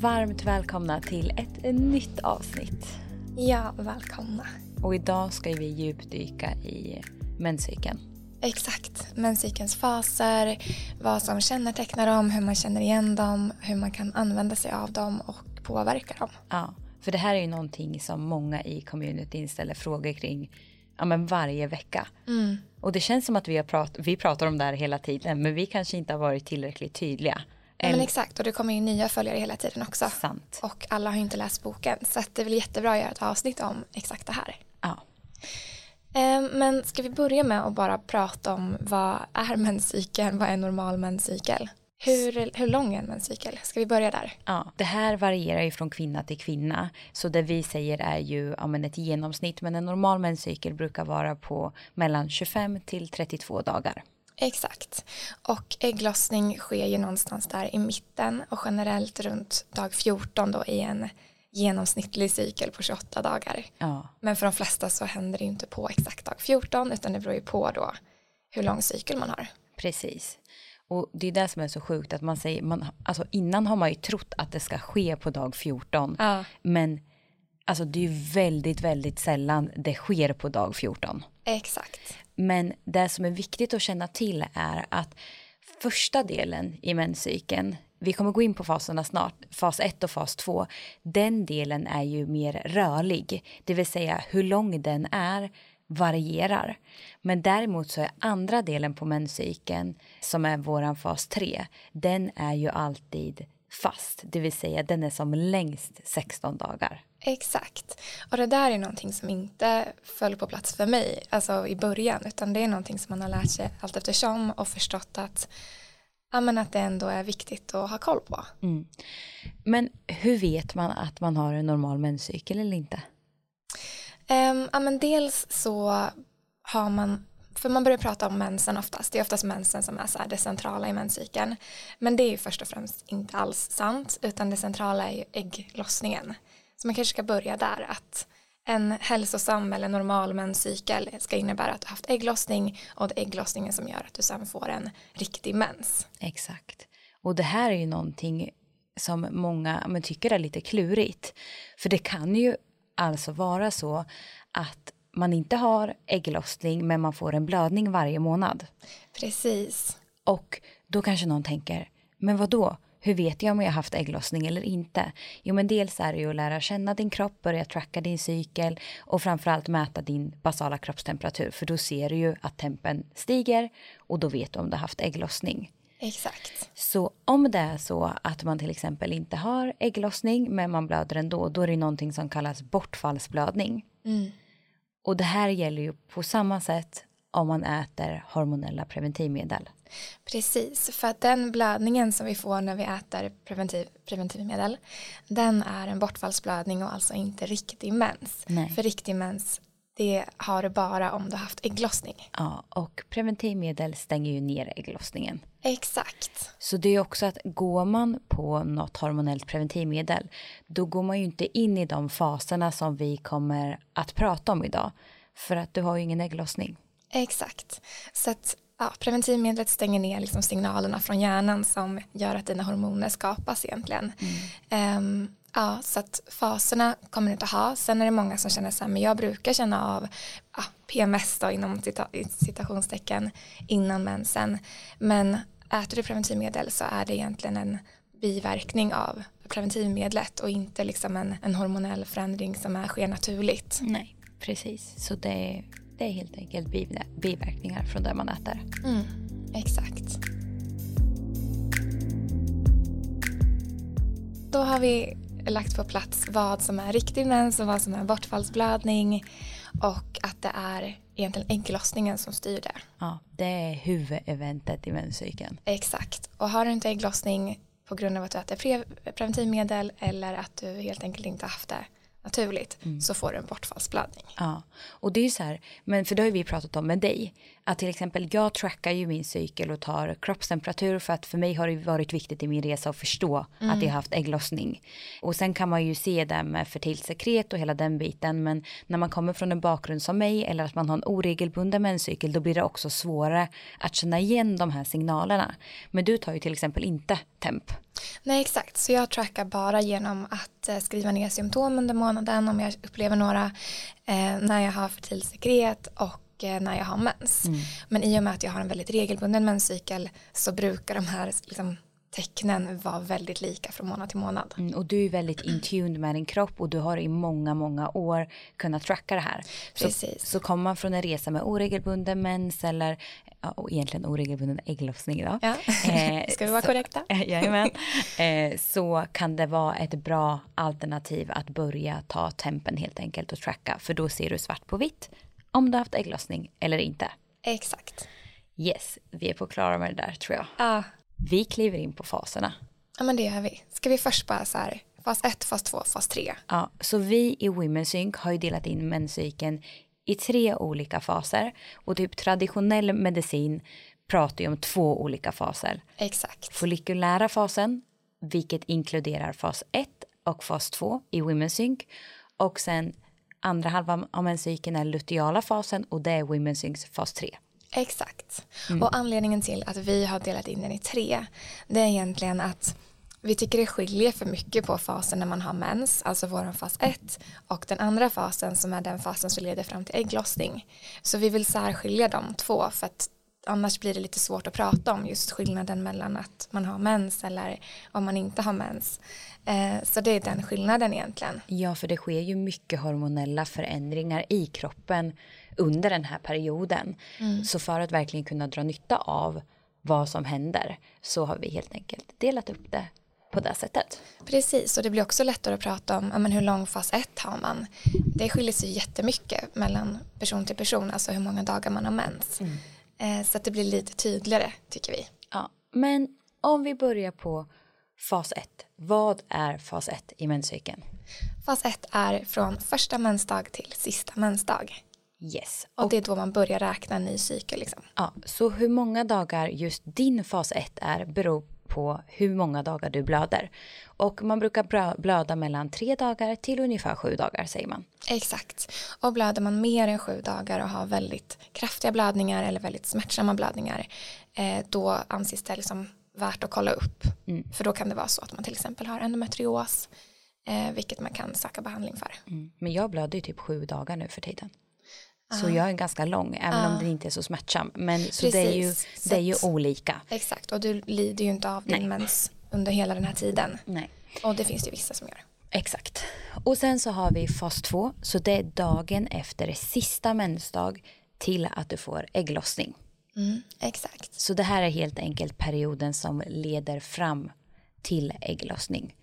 varmt välkomna till ett nytt avsnitt. Ja, välkomna. Och idag ska vi djupdyka i menscykeln. Exakt. Menscykelns faser, vad som kännetecknar dem, hur man känner igen dem, hur man kan använda sig av dem och påverka dem. Ja, för det här är ju någonting som många i communityn ställer frågor kring ja, men varje vecka. Mm. Och det känns som att vi, har prat, vi pratar om det här hela tiden men vi kanske inte har varit tillräckligt tydliga. Ja, men exakt och det kommer ju nya följare hela tiden också. Sant. Och alla har ju inte läst boken så det är väl jättebra att göra ett avsnitt om exakt det här. Ja. Ehm, men ska vi börja med att bara prata om vad är menscykeln, vad är normal menscykel? Hur, hur lång är en menscykel? Ska vi börja där? Ja, det här varierar ju från kvinna till kvinna. Så det vi säger är ju ja, men ett genomsnitt. Men en normal menscykel brukar vara på mellan 25 till 32 dagar. Exakt. Och ägglossning sker ju någonstans där i mitten och generellt runt dag 14 då i en genomsnittlig cykel på 28 dagar. Ja, Men för de flesta så händer det ju inte på exakt dag 14 utan det beror ju på då hur lång cykel man har. precis. Och det är det som är så sjukt att man säger, man, alltså innan har man ju trott att det ska ske på dag 14. Ja. Men alltså det är ju väldigt, väldigt sällan det sker på dag 14. Exakt. Men det som är viktigt att känna till är att första delen i menscykeln, vi kommer gå in på faserna snart, fas 1 och fas 2, den delen är ju mer rörlig. Det vill säga hur lång den är varierar. Men däremot så är andra delen på menscykeln, som är våran fas 3, den är ju alltid fast. Det vill säga den är som längst 16 dagar. Exakt. Och det där är någonting som inte föll på plats för mig alltså i början utan det är någonting som man har lärt sig allt eftersom och förstått att, ja, men att det ändå är viktigt att ha koll på. Men hur vet man att man har en normal menscykel eller inte? Um, ja, men dels så har man, för man börjar prata om mensen oftast, det är oftast mensen som är så det centrala i menscykeln. Men det är ju först och främst inte alls sant, utan det centrala är ju ägglossningen. Så man kanske ska börja där, att en hälsosam eller normal menscykel ska innebära att du haft ägglossning och det är ägglossningen som gör att du sen får en riktig mens. Exakt. Och det här är ju någonting som många men, tycker är lite klurigt. För det kan ju alltså vara så att man inte har ägglossning men man får en blödning varje månad. Precis. Och då kanske någon tänker, men vad då? Hur vet jag om jag har haft ägglossning eller inte? Jo, men dels är det ju att lära känna din kropp, börja tracka din cykel och framförallt mäta din basala kroppstemperatur. För då ser du ju att tempen stiger och då vet du om du har haft ägglossning. Exakt. Så om det är så att man till exempel inte har ägglossning men man blöder ändå, då är det någonting som kallas bortfallsblödning. Och det här gäller ju på samma sätt om man äter hormonella preventivmedel. Precis, för att den blödningen som vi får när vi äter preventiv, preventivmedel den är en bortfallsblödning och alltså inte riktig mens. Nej. För riktig mens det har du bara om du har haft ägglossning. Ja, och preventivmedel stänger ju ner ägglossningen. Exakt. Så det är också att går man på något hormonellt preventivmedel, då går man ju inte in i de faserna som vi kommer att prata om idag. För att du har ju ingen ägglossning. Exakt. Så att ja, preventivmedlet stänger ner liksom signalerna från hjärnan som gör att dina hormoner skapas egentligen. Ehm, ja, så att faserna kommer du inte ha. Sen är det många som känner så här, men jag brukar känna av ja, PMS då inom cita- citationstecken innan mensen. Men äter du preventivmedel så är det egentligen en biverkning av preventivmedlet och inte liksom en, en hormonell förändring som är, sker naturligt. Nej, precis. Så det det är helt enkelt biv- biverkningar från det man äter. Mm, exakt. Då har vi lagt på plats vad som är riktig mens och vad som är bortfallsblödning och att det är egentligen ägglossningen som styr det. Ja, det är huvudeventet i menscykeln. Exakt. Och har du inte ägglossning på grund av att du äter pre- preventivmedel eller att du helt enkelt inte haft det naturligt så får du en bortfallsblödning. Ja, och det är ju så här, men för det har ju vi pratat om med dig, att till exempel jag trackar ju min cykel och tar kroppstemperatur för att för mig har det varit viktigt i min resa att förstå att jag har haft ägglossning. Och sen kan man ju se det med fertilt sekret och hela den biten, men när man kommer från en bakgrund som mig eller att man har en oregelbunden menscykel, då blir det också svårare att känna igen de här signalerna. Men du tar ju till exempel inte temp. Nej exakt, så jag trackar bara genom att eh, skriva ner symptom under månaden om jag upplever några eh, när jag har fertil sekret och eh, när jag har mens. Mm. Men i och med att jag har en väldigt regelbunden menscykel så brukar de här liksom, tecknen var väldigt lika från månad till månad. Mm, och du är väldigt in tune med din kropp och du har i många, många år kunnat tracka det här. Precis. Så, så kommer man från en resa med oregelbunden mens eller och egentligen oregelbunden ägglossning då. Ja. Eh, Ska vi vara så, korrekta? jajamän. Eh, så kan det vara ett bra alternativ att börja ta tempen helt enkelt och tracka för då ser du svart på vitt om du har haft ägglossning eller inte. Exakt. Yes, vi är på klara med det där tror jag. Ja, vi kliver in på faserna. Ja men det gör vi. Ska vi först bara så här, fas 1, fas 2, fas 3? Ja, så vi i Women Sync har ju delat in menscykeln i tre olika faser och typ traditionell medicin pratar ju om två olika faser. Exakt. Follikulära fasen, vilket inkluderar fas 1 och fas 2 i Women Sync och sen andra halvan av menscykeln är luteala fasen och det är Women Syncs fas 3. Exakt. Mm. Och anledningen till att vi har delat in den i tre det är egentligen att vi tycker det skiljer för mycket på fasen när man har mens, alltså vår fas 1 och den andra fasen som är den fasen som leder fram till ägglossning. Så vi vill särskilja de två för att annars blir det lite svårt att prata om just skillnaden mellan att man har mens eller om man inte har mens. Eh, så det är den skillnaden egentligen. Ja, för det sker ju mycket hormonella förändringar i kroppen under den här perioden. Mm. Så för att verkligen kunna dra nytta av vad som händer så har vi helt enkelt delat upp det på det sättet. Precis, och det blir också lättare att prata om men hur lång fas 1 har man. Det skiljer sig jättemycket mellan person till person, alltså hur många dagar man har mens. Mm. Eh, så att det blir lite tydligare tycker vi. Ja, men om vi börjar på fas 1. Vad är fas 1 i menscykeln? Fas 1 är från första mensdag till sista mensdag. Yes. Och, och det är då man börjar räkna en ny cykel. Liksom. Ja, så hur många dagar just din fas 1 är beror på hur många dagar du blöder. Och man brukar blöda mellan tre dagar till ungefär sju dagar säger man. Exakt. Och blöder man mer än sju dagar och har väldigt kraftiga blödningar eller väldigt smärtsamma blödningar eh, då anses det liksom värt att kolla upp. Mm. För då kan det vara så att man till exempel har endometrios eh, vilket man kan söka behandling för. Mm. Men jag blöder ju typ sju dagar nu för tiden. Så jag är ganska lång, även om den inte är så smärtsam. Men så det är ju, det är ju olika. Exakt, och du lider ju inte av din Nej. mens under hela den här tiden. Nej. Och det finns det vissa som gör. Exakt. Och sen så har vi fas 2, så det är dagen efter sista mensdag till att du får ägglossning. Mm, exakt. Så det här är helt enkelt perioden som leder fram till ägglossning.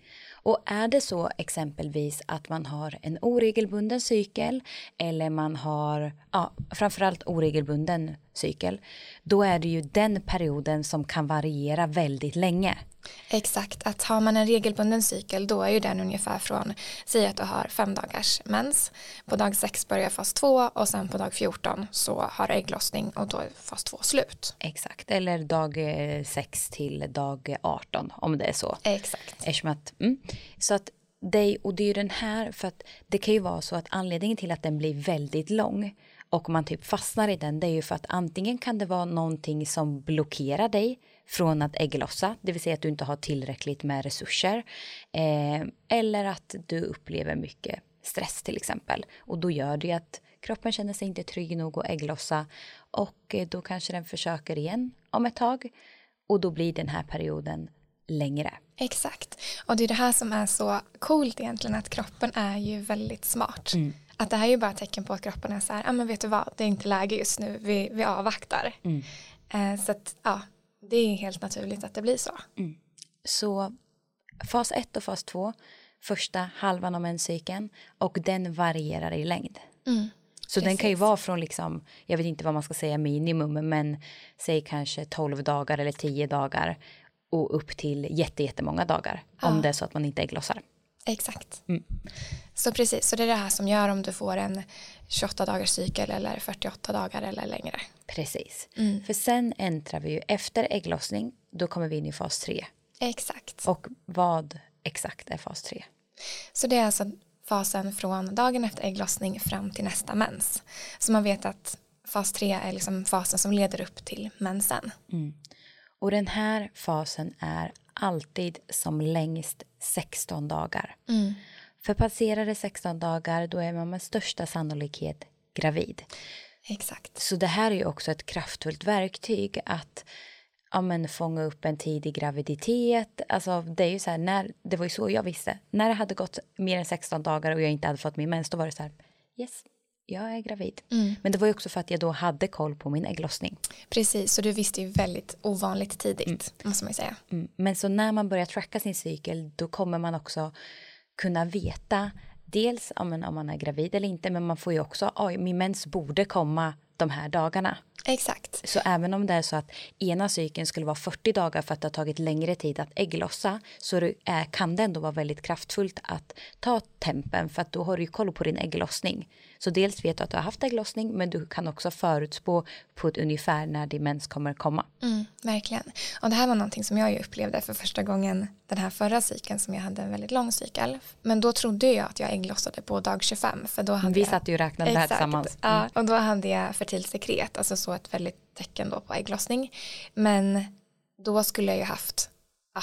Och är det så exempelvis att man har en oregelbunden cykel eller man har ja, framförallt oregelbunden cykel, då är det ju den perioden som kan variera väldigt länge. Exakt, att har man en regelbunden cykel då är ju den ungefär från, säg att du har fem dagars mens, på dag sex börjar fas två och sen på dag 14 så har du ägglossning och då är fas två slut. Exakt, eller dag eh, sex till dag 18 om det är så. Exakt. Eftersom att, mm, så att det, och det är ju den här, för att det kan ju vara så att anledningen till att den blir väldigt lång och man typ fastnar i den, det är ju för att antingen kan det vara någonting som blockerar dig från att ägglossa, det vill säga att du inte har tillräckligt med resurser. Eh, eller att du upplever mycket stress till exempel. Och då gör det att kroppen känner sig inte trygg nog att ägglossa och eh, då kanske den försöker igen om ett tag och då blir den här perioden längre. Exakt. Och det är det här som är så coolt egentligen att kroppen är ju väldigt smart. Mm. Att det här är ju bara tecken på att kroppen är så här, ja ah, men vet du vad, det är inte läge just nu, vi, vi avvaktar. Mm. Eh, så att ja, det är helt naturligt att det blir så. Mm. Så fas 1 och fas 2, första halvan av menscykeln och den varierar i längd. Mm. Så Precis. den kan ju vara från liksom, jag vet inte vad man ska säga minimum, men säg kanske 12 dagar eller 10 dagar och upp till jättejättemånga dagar ja. om det är så att man inte ägglossar. Exakt. Mm. Så precis, så det är det här som gör om du får en 28 dagars cykel eller 48 dagar eller längre. Precis. Mm. För sen äntrar vi ju efter ägglossning, då kommer vi in i fas 3. Exakt. Och vad exakt är fas 3? Så det är alltså fasen från dagen efter ägglossning fram till nästa mens. Så man vet att fas 3 är liksom fasen som leder upp till mensen. Mm. Och den här fasen är alltid som längst 16 dagar. Mm. För det 16 dagar då är man med största sannolikhet gravid. Exakt. Så det här är ju också ett kraftfullt verktyg att ja, men, fånga upp en tidig graviditet. Alltså, det, är ju så här, när, det var ju så jag visste. När det hade gått mer än 16 dagar och jag inte hade fått min mens då var det så här, yes, jag är gravid. Mm. Men det var ju också för att jag då hade koll på min ägglossning. Precis, så du visste ju väldigt ovanligt tidigt, måste man ju säga. Mm. Men så när man börjar tracka sin cykel då kommer man också kunna veta dels om man, om man är gravid eller inte men man får ju också, oj min mens borde komma de här dagarna. Exakt. Så även om det är så att ena cykeln skulle vara 40 dagar för att det har tagit längre tid att ägglossa så är, kan det ändå vara väldigt kraftfullt att ta tempen för att då har du ju koll på din ägglossning. Så dels vet du att du har haft ägglossning men du kan också förutspå på ett ungefär när din mens kommer komma. Mm, verkligen. Och det här var någonting som jag upplevde för första gången den här förra cykeln som jag hade en väldigt lång cykel. Men då trodde jag att jag ägglossade på dag 25. För då hade Vi jag... satt ju och räknade det här Exakt. tillsammans. Mm. Ja, och då hade jag fertilt sekret, alltså så ett väldigt tecken då på ägglossning. Men då skulle jag ju haft ja,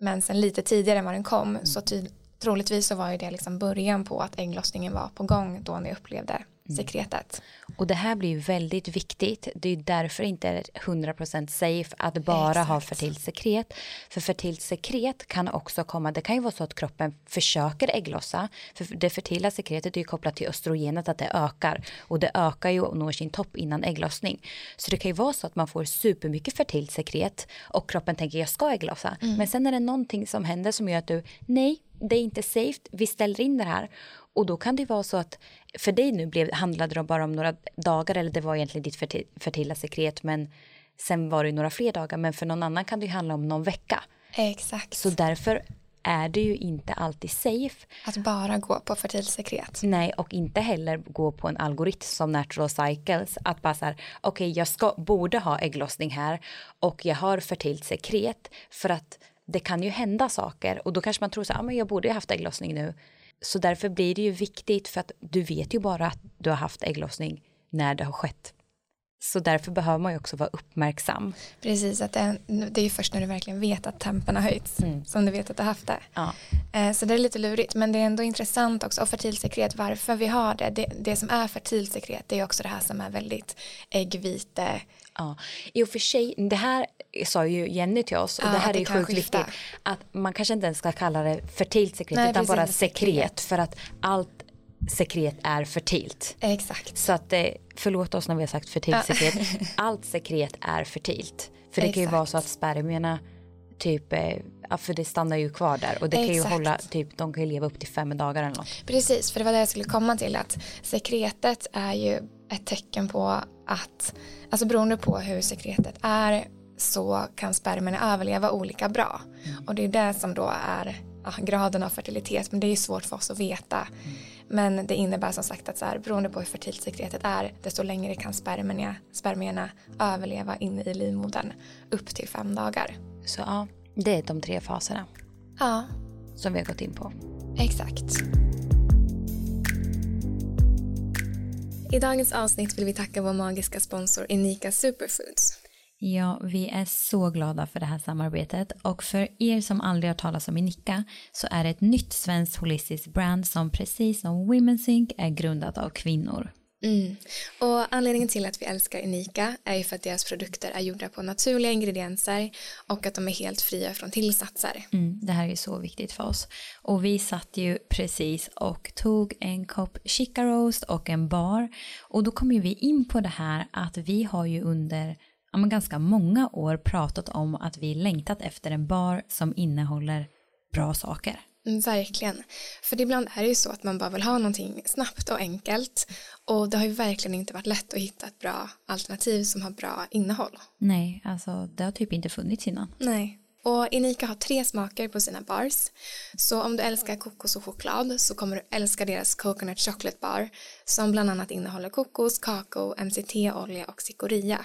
mensen lite tidigare än vad den kom. Mm. Så ty- troligtvis så var ju det liksom början på att ägglossningen var på gång då när jag upplevde Mm. sekretet. Och det här blir ju väldigt viktigt. Det är ju därför inte är 100% safe att bara ha Exakt. fertilt sekret. För fertilt sekret kan också komma, det kan ju vara så att kroppen försöker ägglossa. För det fertila sekretet är ju kopplat till östrogenet att det ökar. Och det ökar ju och når sin topp innan ägglossning. Så det kan ju vara så att man får supermycket fertilt sekret och kroppen tänker jag ska ägglossa. Men sen är det någonting som händer som gör att du, nej, det är inte safe, vi ställer in det här. Och då kan det vara så att för dig nu blev, handlade det bara om några dagar eller det var egentligen ditt ferti- fertila sekret men sen var det några fler dagar men för någon annan kan det ju handla om någon vecka. Exakt. Så därför är det ju inte alltid safe. Att bara gå på fertilt sekret. Nej, och inte heller gå på en algoritm som Natural Cycles. Att bara så här, okej, jag ska, borde ha ägglossning här och jag har fertilt sekret för att det kan ju hända saker och då kanske man tror så här, ah, men jag borde ju haft ägglossning nu. Så därför blir det ju viktigt för att du vet ju bara att du har haft ägglossning när det har skett. Så därför behöver man ju också vara uppmärksam. Precis, att det, är, det är ju först när du verkligen vet att tempen har höjts som du vet att du har haft det. Ja. Eh, Så det är lite lurigt, men det är ändå intressant också. Och fertilsekret, varför vi har det. det. Det som är fertilsekret, det är också det här som är väldigt äggvite. Ja, i och för sig, det här sa ju Jenny till oss och Ja, det här det är sjukt skifta. viktigt att man kanske inte ens ska kalla det fertilt sekret Nej, utan bara sekret. för att allt sekret är fertilt. Exakt. Så att eh, förlåt oss när vi har sagt fertilt sekret. Allt sekret är fertilt. För det kan ju Exakt. vara så att spermierna typ, eh, ja, för det stannar ju kvar där och det kan ju Exakt. hålla, typ de kan ju leva upp till fem dagar eller något. Precis, för det var det jag skulle komma till att sekretet är ju ett tecken på att, alltså beroende på hur sekretet är så kan spermierna överleva olika bra. Och det är det som då är ja, graden av fertilitet, men det är ju svårt för oss att veta. Men det innebär som sagt att så här, beroende på hur fertilt sekretet är, desto längre kan spermierna, spermierna överleva inne i livmodern, upp till fem dagar. Så ja, det är de tre faserna Ja, som vi har gått in på. Exakt. I dagens avsnitt vill vi tacka vår magiska sponsor Unika Superfoods. Ja, vi är så glada för det här samarbetet och för er som aldrig har talat om Inika så är det ett nytt svenskt holistiskt brand som precis som Women's Inc är grundat av kvinnor. Mm. Och anledningen till att vi älskar Unika är ju för att deras produkter är gjorda på naturliga ingredienser och att de är helt fria från tillsatser. Mm, det här är så viktigt för oss. Och vi satt ju precis och tog en kopp chica roast och en bar. Och då kom ju vi in på det här att vi har ju under ja, men ganska många år pratat om att vi längtat efter en bar som innehåller bra saker. Verkligen. För ibland är det ju så att man bara vill ha någonting snabbt och enkelt. Och det har ju verkligen inte varit lätt att hitta ett bra alternativ som har bra innehåll. Nej, alltså det har typ inte funnits innan. Nej. Och Inika har tre smaker på sina bars. Så om du älskar kokos och choklad så kommer du älska deras coconut chocolate bar som bland annat innehåller kokos, kakao, MCT-olja och cikoria.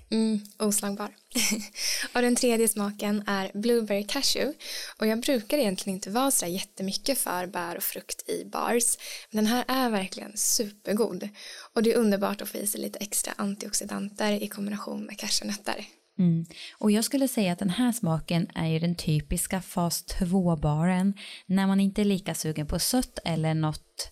Mm, oslagbar. och den tredje smaken är Blueberry Cashew. Och jag brukar egentligen inte vara så jättemycket för bär och frukt i bars. Men den här är verkligen supergod. Och det är underbart att få i sig lite extra antioxidanter i kombination med cashewnötter. Mm. Och jag skulle säga att den här smaken är ju den typiska fas 2-baren när man inte är lika sugen på sött eller något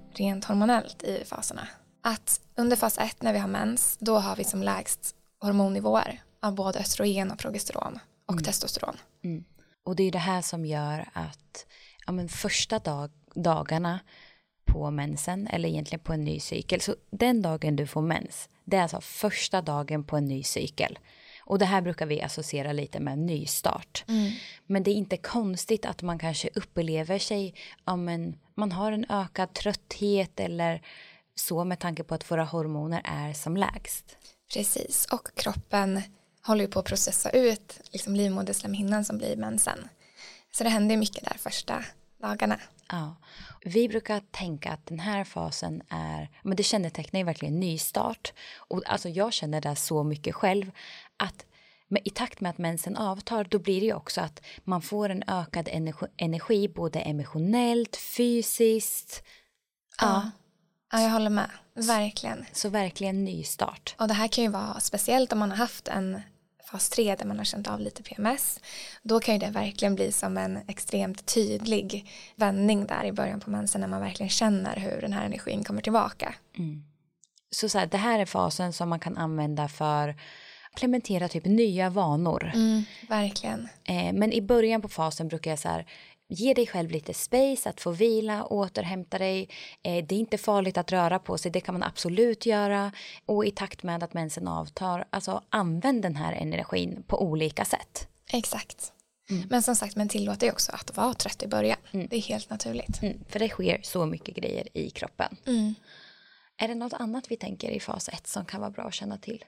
rent hormonellt i faserna? Att under fas 1 när vi har mens, då har vi som lägst hormonnivåer av både östrogen och progesteron och mm. testosteron. Mm. Och det är det här som gör att ja, men första dag, dagarna på mensen, eller egentligen på en ny cykel, så den dagen du får mens, det är alltså första dagen på en ny cykel. Och det här brukar vi associera lite med nystart. Mm. Men det är inte konstigt att man kanske upplever sig, ja men man har en ökad trötthet eller så med tanke på att våra hormoner är som lägst. Precis, och kroppen håller ju på att processa ut liksom livmoderslemhinnan som blir mensen. Så det händer mycket där första dagarna. Ja. Vi brukar tänka att den här fasen är, men det kännetecknar ju verkligen nystart. Och alltså jag känner det så mycket själv att men i takt med att mensen avtar då blir det ju också att man får en ökad energi, energi både emotionellt, fysiskt. Ja. ja. ja, jag håller med. Verkligen. Så, så verkligen nystart. Och det här kan ju vara speciellt om man har haft en fas 3 där man har känt av lite PMS. Då kan ju det verkligen bli som en extremt tydlig vändning där i början på mensen när man verkligen känner hur den här energin kommer tillbaka. Mm. Så, så här, det här är fasen som man kan använda för implementera typ nya vanor. Mm, verkligen. Eh, men i början på fasen brukar jag så här, ge dig själv lite space att få vila, återhämta dig. Eh, det är inte farligt att röra på sig, det kan man absolut göra. Och i takt med att mensen avtar, alltså använd den här energin på olika sätt. Exakt. Mm. Men som sagt, men tillåt dig också att vara trött i början. Mm. Det är helt naturligt. Mm, för det sker så mycket grejer i kroppen. Mm. Är det något annat vi tänker i fas 1 som kan vara bra att känna till?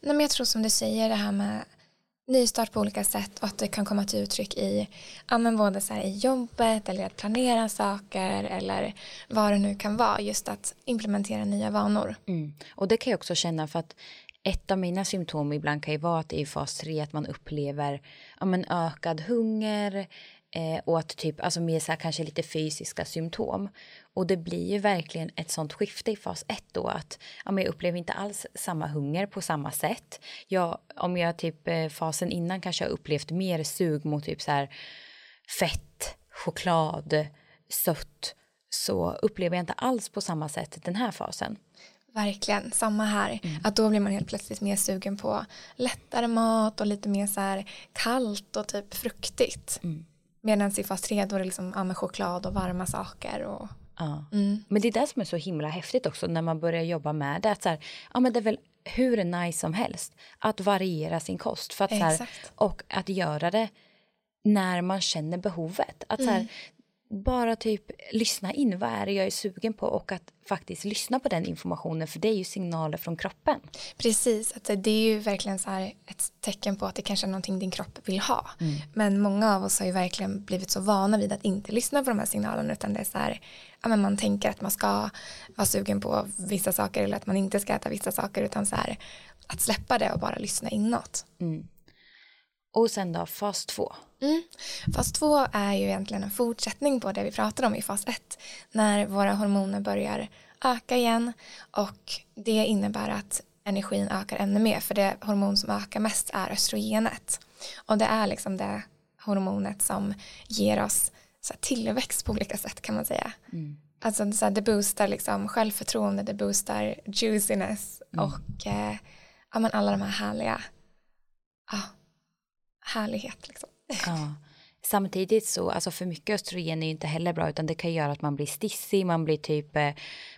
Nej, men jag tror som du säger det här med nystart på olika sätt och att det kan komma till uttryck i ja, men både så i jobbet eller att planera saker eller vad det nu kan vara just att implementera nya vanor. Mm. Och det kan jag också känna för att ett av mina symptom ibland kan ju vara att i fas 3 att man upplever ja, men ökad hunger eh, att typ, alltså mer så här, kanske lite fysiska symptom. Och det blir ju verkligen ett sånt skifte i fas 1 då att ja, men jag upplever inte alls samma hunger på samma sätt. Jag, om jag typ eh, fasen innan kanske har upplevt mer sug mot typ så här fett, choklad, sött så upplever jag inte alls på samma sätt den här fasen. Verkligen, samma här. Mm. Att då blir man helt plötsligt mer sugen på lättare mat och lite mer så här kallt och typ fruktigt. Mm. Medan i fas 3 då är det liksom ja, med choklad och varma saker och Ja. Mm. Men det är det som är så himla häftigt också när man börjar jobba med det. Att så här, ja, men det är väl hur nice som helst att variera sin kost. För att, här, och att göra det när man känner behovet. Att mm. så här, mm bara typ lyssna in vad är det jag är sugen på och att faktiskt lyssna på den informationen för det är ju signaler från kroppen. Precis, att det är ju verkligen så här ett tecken på att det kanske är någonting din kropp vill ha. Mm. Men många av oss har ju verkligen blivit så vana vid att inte lyssna på de här signalerna utan det är så här, ja men man tänker att man ska vara sugen på vissa saker eller att man inte ska äta vissa saker utan så här att släppa det och bara lyssna inåt. Mm. Och sen då fas 2. Mm. Fas 2 är ju egentligen en fortsättning på det vi pratade om i fas 1 när våra hormoner börjar öka igen och det innebär att energin ökar ännu mer för det hormon som ökar mest är östrogenet och det är liksom det hormonet som ger oss så tillväxt på olika sätt kan man säga. Mm. Alltså så här, det boostar liksom självförtroende, det boostar juiciness mm. och eh, ja, men alla de här härliga ja, härlighet. Liksom. Ja. Samtidigt så, alltså för mycket östrogen är ju inte heller bra utan det kan göra att man blir stissig, man blir typ eh,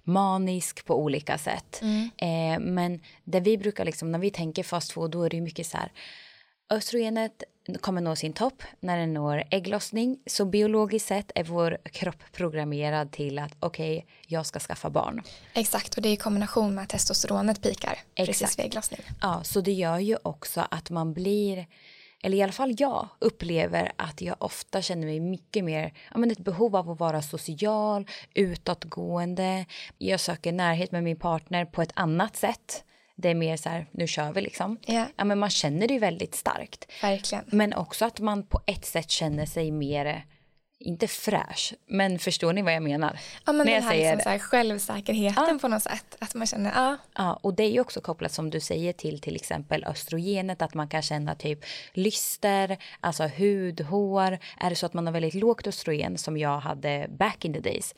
manisk på olika sätt. Mm. Eh, men det vi brukar liksom, när vi tänker fast två då är det ju mycket så här Östrogenet kommer nå sin topp när den når ägglossning. Så biologiskt sett är vår kropp programmerad till att okej, okay, jag ska skaffa barn. Exakt, och det är i kombination med att testosteronet pikar Exakt. precis vid ägglossning. Ja, så det gör ju också att man blir eller i alla fall jag upplever att jag ofta känner mig mycket mer, ja men ett behov av att vara social, utåtgående. Jag söker närhet med min partner på ett annat sätt. Det är mer så här, nu kör vi liksom. Yeah. Ja, men man känner det ju väldigt starkt. Verkligen. Men också att man på ett sätt känner sig mer inte fräsch, men förstår ni vad jag menar? Ja, men När den här, säger, liksom så självsäkerheten ja. på något sätt. Att man känner, ja. Ja, och det är ju också kopplat som du säger till till exempel östrogenet, att man kan känna typ lyster, alltså hud, hår. Är det så att man har väldigt lågt östrogen som jag hade back in the days,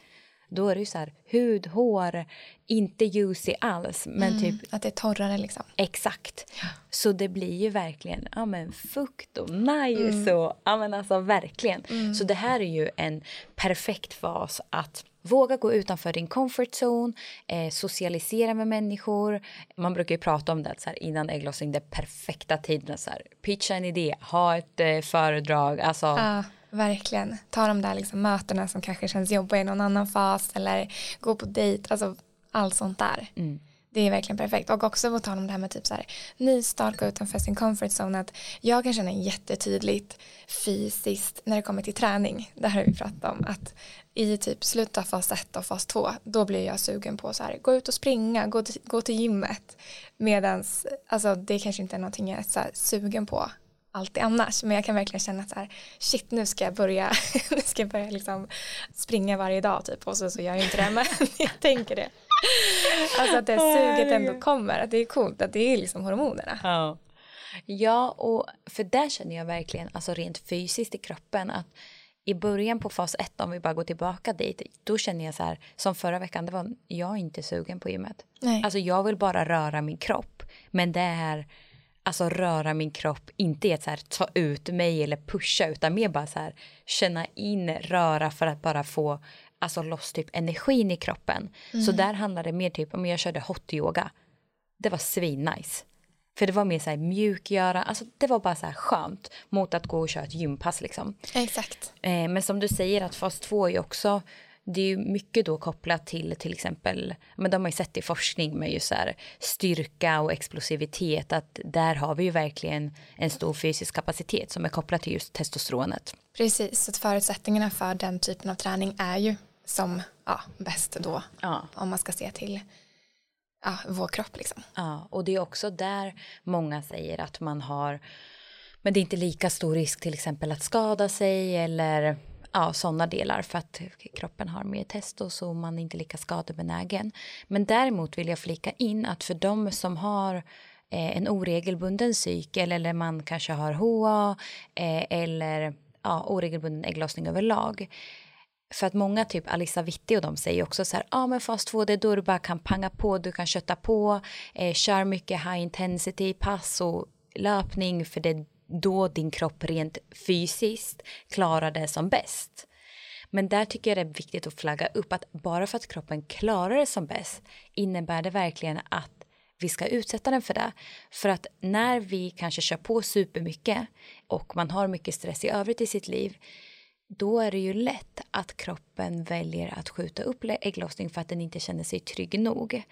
då är det ju så här hud, hår, inte juicy alls. Men mm, typ, att det är torrare liksom. Exakt. Ja. Så det blir ju verkligen ja, men fukt och nice mm. och ja men alltså verkligen. Mm. Så det här är ju en perfekt fas att Våga gå utanför din comfort zone, eh, socialisera med människor. Man brukar ju prata om det så här, innan ägglossning, det perfekta tiden. Så här, pitcha en idé, ha ett eh, föredrag. Alltså, ah Verkligen. Ta de där liksom mötena som kanske känns jobbiga i någon annan fas eller gå på dejt, alltså allt sånt där. Mm. Det är verkligen perfekt. Och också på tal om det här med typ så här nystart, gå utanför sin comfort zone. Att jag kan känna jättetydligt fysiskt när det kommer till träning. Det här har vi pratat om. Att i typ slutet av fas 1 och fas 2 då blir jag sugen på så här gå ut och springa, gå till, gå till gymmet. Medans alltså det kanske inte är någonting jag är så sugen på alltid annars. Men jag kan verkligen känna att så här, shit nu ska jag börja, nu ska jag börja liksom springa varje dag typ och så, så gör jag inte det men jag tänker det. Alltså att det suget ändå kommer, att det är coolt att det är liksom hormonerna. Ja. Ja, och för där känner jag verkligen, alltså rent fysiskt i kroppen att i början på fas 1, om vi bara går tillbaka dit, då känner jag så här, som förra veckan, det var, jag inte sugen på gymmet. Nej. Alltså jag vill bara röra min kropp, men det är alltså röra min kropp, inte att så här, ta ut mig eller pusha utan mer bara så här känna in, röra för att bara få alltså loss typ energin i kroppen. Mm. Så där handlar det mer typ om jag körde hot yoga. Det var svinnice. För det var mer så här mjukgöra, alltså det var bara så här skönt mot att gå och köra ett gympass liksom. Exakt. Eh, men som du säger att fas 2 är också det är ju mycket då kopplat till till exempel, men de har ju sett i forskning med ju så här, styrka och explosivitet att där har vi ju verkligen en stor fysisk kapacitet som är kopplad till just testosteronet. Precis, så förutsättningarna för den typen av träning är ju som ja, bäst då ja. om man ska se till ja, vår kropp liksom. Ja, och det är också där många säger att man har men det är inte lika stor risk till exempel att skada sig eller ja, sådana delar för att kroppen har mer testo så man är inte lika skadebenägen. Men däremot vill jag flika in att för de som har eh, en oregelbunden cykel eller man kanske har HA eh, eller ja, oregelbunden ägglossning överlag för att många, typ Alissa Witti och de säger också så här, ja ah, men fas 2 det är då du bara kan panga på, du kan kötta på, eh, kör mycket high intensity pass och löpning för det då din kropp rent fysiskt klarar det som bäst. Men där tycker jag det är viktigt att flagga upp att bara för att kroppen klarar det som bäst innebär det verkligen att vi ska utsätta den för det. För att när vi kanske kör på supermycket och man har mycket stress i övrigt i sitt liv då är det ju lätt att kroppen väljer att skjuta upp ägglossning för att den inte känner sig trygg nog.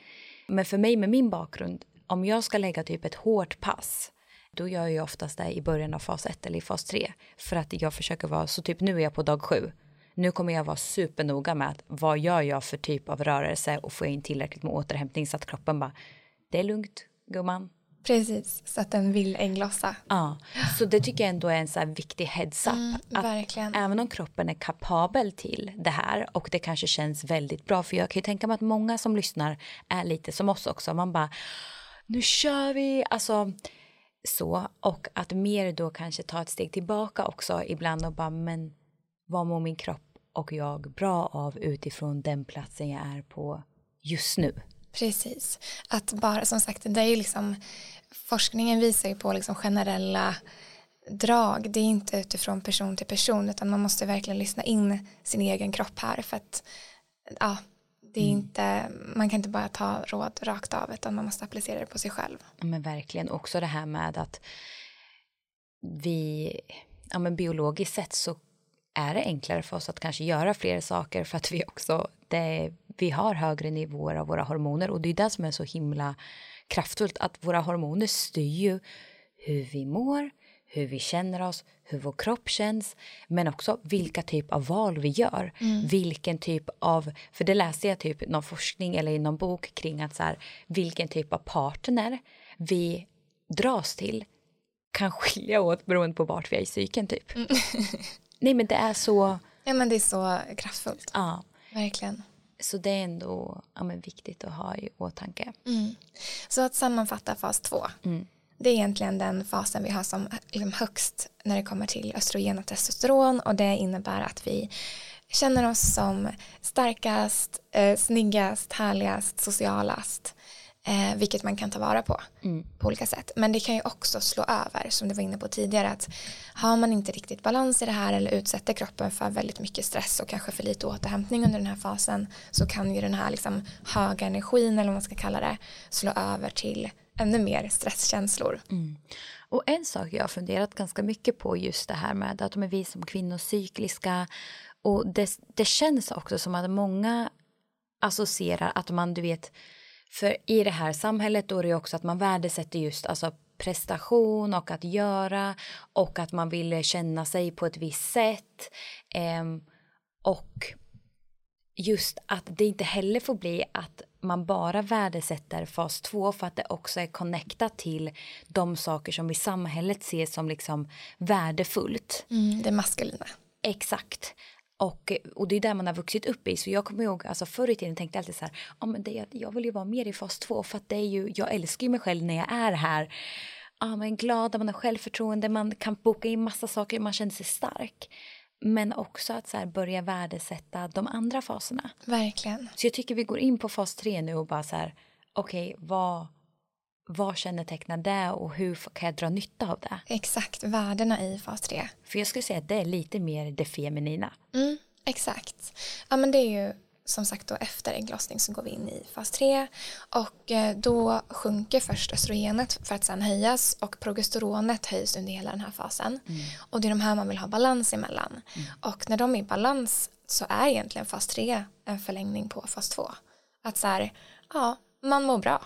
Men för mig med min bakgrund, om jag ska lägga typ ett hårt pass då gör jag oftast det i början av fas 1 eller i fas 3. För att jag försöker vara, så typ nu är jag på dag 7. Nu kommer jag vara supernoga med att vad gör jag för typ av rörelse och får jag in tillräckligt med återhämtning så att kroppen bara, det är lugnt gumman. Precis, så att den vill ägglossa. Ja, så det tycker jag ändå är en så här viktig heads up. Mm, verkligen. även om kroppen är kapabel till det här och det kanske känns väldigt bra för jag kan ju tänka mig att många som lyssnar är lite som oss också. Man bara, nu kör vi, alltså så. Och att mer då kanske ta ett steg tillbaka också ibland och bara men vad mår min kropp och jag bra av utifrån den platsen jag är på just nu. Precis, att bara som sagt det är ju liksom forskningen visar ju på liksom generella drag, det är inte utifrån person till person utan man måste verkligen lyssna in sin egen kropp här för att ja, det är mm. inte, man kan inte bara ta råd rakt av utan man måste applicera det på sig själv. Men verkligen också det här med att vi, ja men biologiskt sett så är det enklare för oss att kanske göra fler saker för att vi också, det, vi har högre nivåer av våra hormoner och det är det som är så himla kraftfullt att våra hormoner styr ju hur vi mår, hur vi känner oss, hur vår kropp känns men också vilka typ av val vi gör. Mm. Vilken typ av, för det läste jag typ någon forskning eller i någon bok kring att så här, vilken typ av partner vi dras till kan skilja åt beroende på vart vi är i cykeln typ. Mm. Nej men det är så... Ja men det är så kraftfullt. Ja. Verkligen. Så det är ändå ja, men viktigt att ha i åtanke. Mm. Så att sammanfatta fas två. Mm. Det är egentligen den fasen vi har som liksom högst när det kommer till östrogen och testosteron och det innebär att vi känner oss som starkast, eh, snyggast, härligast, socialast. Eh, vilket man kan ta vara på mm. på olika sätt. Men det kan ju också slå över som du var inne på tidigare att har man inte riktigt balans i det här eller utsätter kroppen för väldigt mycket stress och kanske för lite återhämtning under den här fasen så kan ju den här liksom höga energin eller vad man ska kalla det slå över till ännu mer stresskänslor. Mm. Och en sak jag har funderat ganska mycket på just det här med att de är vi som kvinnor cykliska och det, det känns också som att många associerar att man du vet för i det här samhället då är det också att man värdesätter just alltså prestation och att göra och att man vill känna sig på ett visst sätt. Eh, och just att det inte heller får bli att man bara värdesätter fas 2 för att det också är connectat till de saker som i samhället ses som liksom värdefullt. Mm, det maskulina. Exakt. Och, och det är där man har vuxit upp i. Så jag kommer ihåg, alltså förr i tiden tänkte jag alltid så här, ja men det, jag vill ju vara mer i fas 2 för att det är ju, jag älskar ju mig själv när jag är här. Ja, man är glad, man har självförtroende, man kan boka in massa saker, man känner sig stark. Men också att så börja värdesätta de andra faserna. Verkligen. Så jag tycker vi går in på fas 3 nu och bara så här, okej, okay, vad, vad kännetecknar det och hur kan jag dra nytta av det? Exakt, värdena i fas 3. För jag skulle säga att det är lite mer det feminina. Mm, exakt. Ja men det är ju som sagt då efter ägglossning så går vi in i fas 3 och eh, då sjunker först östrogenet för att sen höjas och progesteronet höjs under hela den här fasen. Mm. Och det är de här man vill ha balans emellan. Mm. Och när de är i balans så är egentligen fas 3 en förlängning på fas 2. Att så här, ja, man mår bra.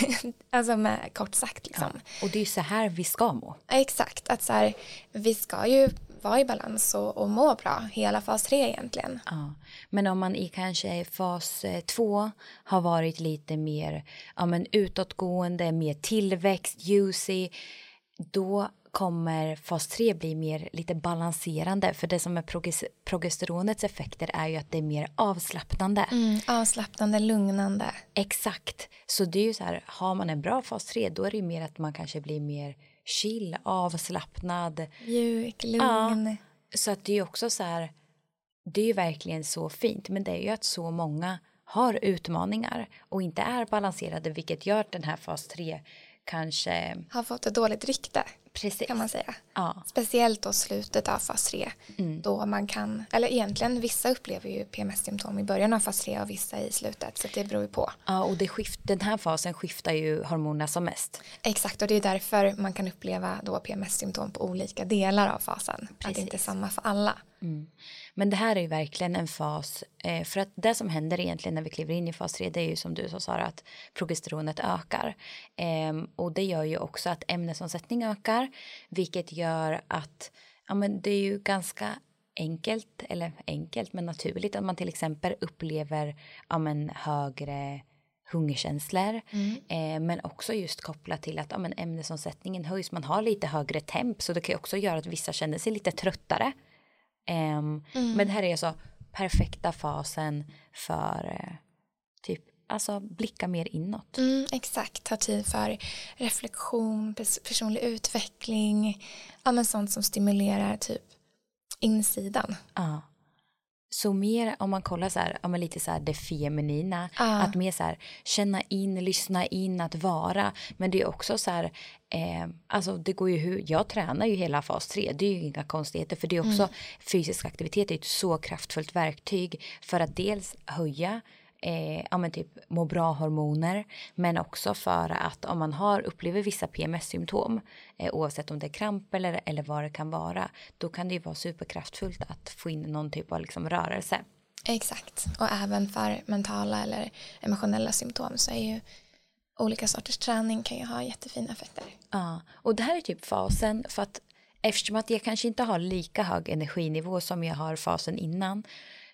alltså med kort sagt liksom. Ja, och det är ju så här vi ska må. Exakt, att så här, vi ska ju vara i balans och, och må bra hela fas 3 egentligen. Ja. Men om man i kanske fas 2 har varit lite mer ja, men utåtgående, mer tillväxt, juicy, då kommer fas 3 bli mer lite balanserande för det som är progesteronets effekter är ju att det är mer avslappnande. Mm, avslappnande, lugnande. Exakt. Så det är ju så här, har man en bra fas 3 då är det ju mer att man kanske blir mer chill, avslappnad. Mjuk, lugn. Ja, så att det är också så här, det är ju verkligen så fint men det är ju att så många har utmaningar och inte är balanserade vilket gör den här fas 3 kanske har fått ett dåligt rykte. Precis. Kan man säga. Ja. Speciellt då slutet av fas 3. Mm. Då man kan, eller egentligen vissa upplever ju PMS-symptom i början av fas 3 och vissa i slutet. Så det beror ju på. Ja och det skift, den här fasen skiftar ju hormonerna som mest. Exakt och det är därför man kan uppleva då PMS-symptom på olika delar av fasen. Precis. Att det inte är samma för alla. Mm. Men det här är ju verkligen en fas, eh, för att det som händer egentligen när vi kliver in i fas 3 det är ju som du sa Sara att progesteronet ökar. Eh, och det gör ju också att ämnesomsättning ökar vilket gör att ja, men det är ju ganska enkelt, eller enkelt men naturligt att man till exempel upplever ja, men högre hungerkänslor mm. eh, men också just kopplat till att ja, men ämnesomsättningen höjs, man har lite högre temp så det kan ju också göra att vissa känner sig lite tröttare mm. Men det här är alltså perfekta fasen för uh, typ alltså blicka mer inåt. Mm, exakt, ta tid för reflektion, pers personlig utveckling, ja men sånt som stimulerar typ insidan. Ja. Så mer om man kollar så här, ja, lite så här det feminina, ah. att mer så här känna in, lyssna in, att vara. Men det är också så här, eh, alltså det går ju hur, jag tränar ju hela fas 3, det är ju inga konstigheter för det är också mm. fysisk aktivitet är ett så kraftfullt verktyg för att dels höja eh, ja, men typ må bra-hormoner. Men också för att om man har upplever vissa PMS-symptom, eh, oavsett om det är kramp eller, eller vad det kan vara, då kan det ju vara superkraftfullt att få in någon typ av liksom rörelse. Exakt, och även för mentala eller emotionella symptom så är ju olika sorters träning kan ju ha jättefina effekter. Ja, och det här är typ fasen för att eftersom att jag kanske inte har lika hög energinivå som jag har fasen innan.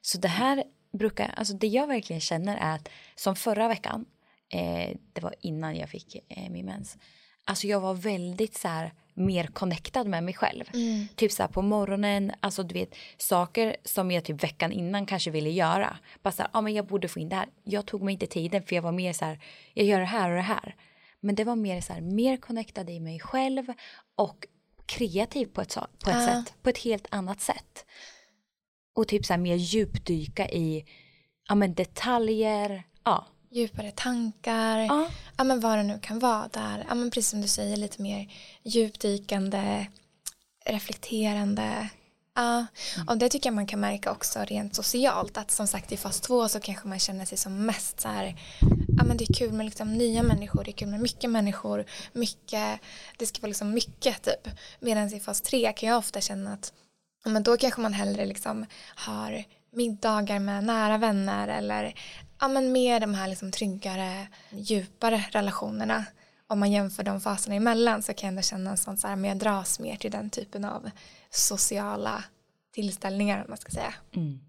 Så det här brukar, alltså det jag verkligen känner är att som förra veckan, eh, det var innan jag fick eh, min mens, alltså jag var väldigt så här mer connectad med mig själv. Mm. Typ så här på morgonen, alltså du vet saker som jag typ veckan innan kanske ville göra. Bara så här, ja men jag borde få in det här. Jag tog mig inte tiden för jag var mer så här, jag gör det här och det här. Men det var mer så här, mer connectad i mig själv och kreativ på ett, på ett uh. sätt, på ett helt annat sätt. Och typ så här mer djupdyka i ja, men detaljer. Ja. Djupare tankar, ja. ja. men vad det nu kan vara där. Ja, men precis som du säger, lite mer djupdykande, reflekterande. Ja, mm. och det tycker jag man kan märka också rent socialt. Att som sagt i fas två så kanske man känner sig som mest så här, ja men det är kul med liksom nya människor, det är kul med mycket människor, mycket, det ska vara liksom mycket typ. Medan i fas tre kan jag ofta känna att men då kanske man hellre liksom har middagar med nära vänner eller ja, men mer de här liksom tryggare, djupare relationerna. Om man jämför de faserna emellan så kan jag ändå känna en sån så här, men jag dras mer till den typen av sociala tillställningar om man ska säga. Mm.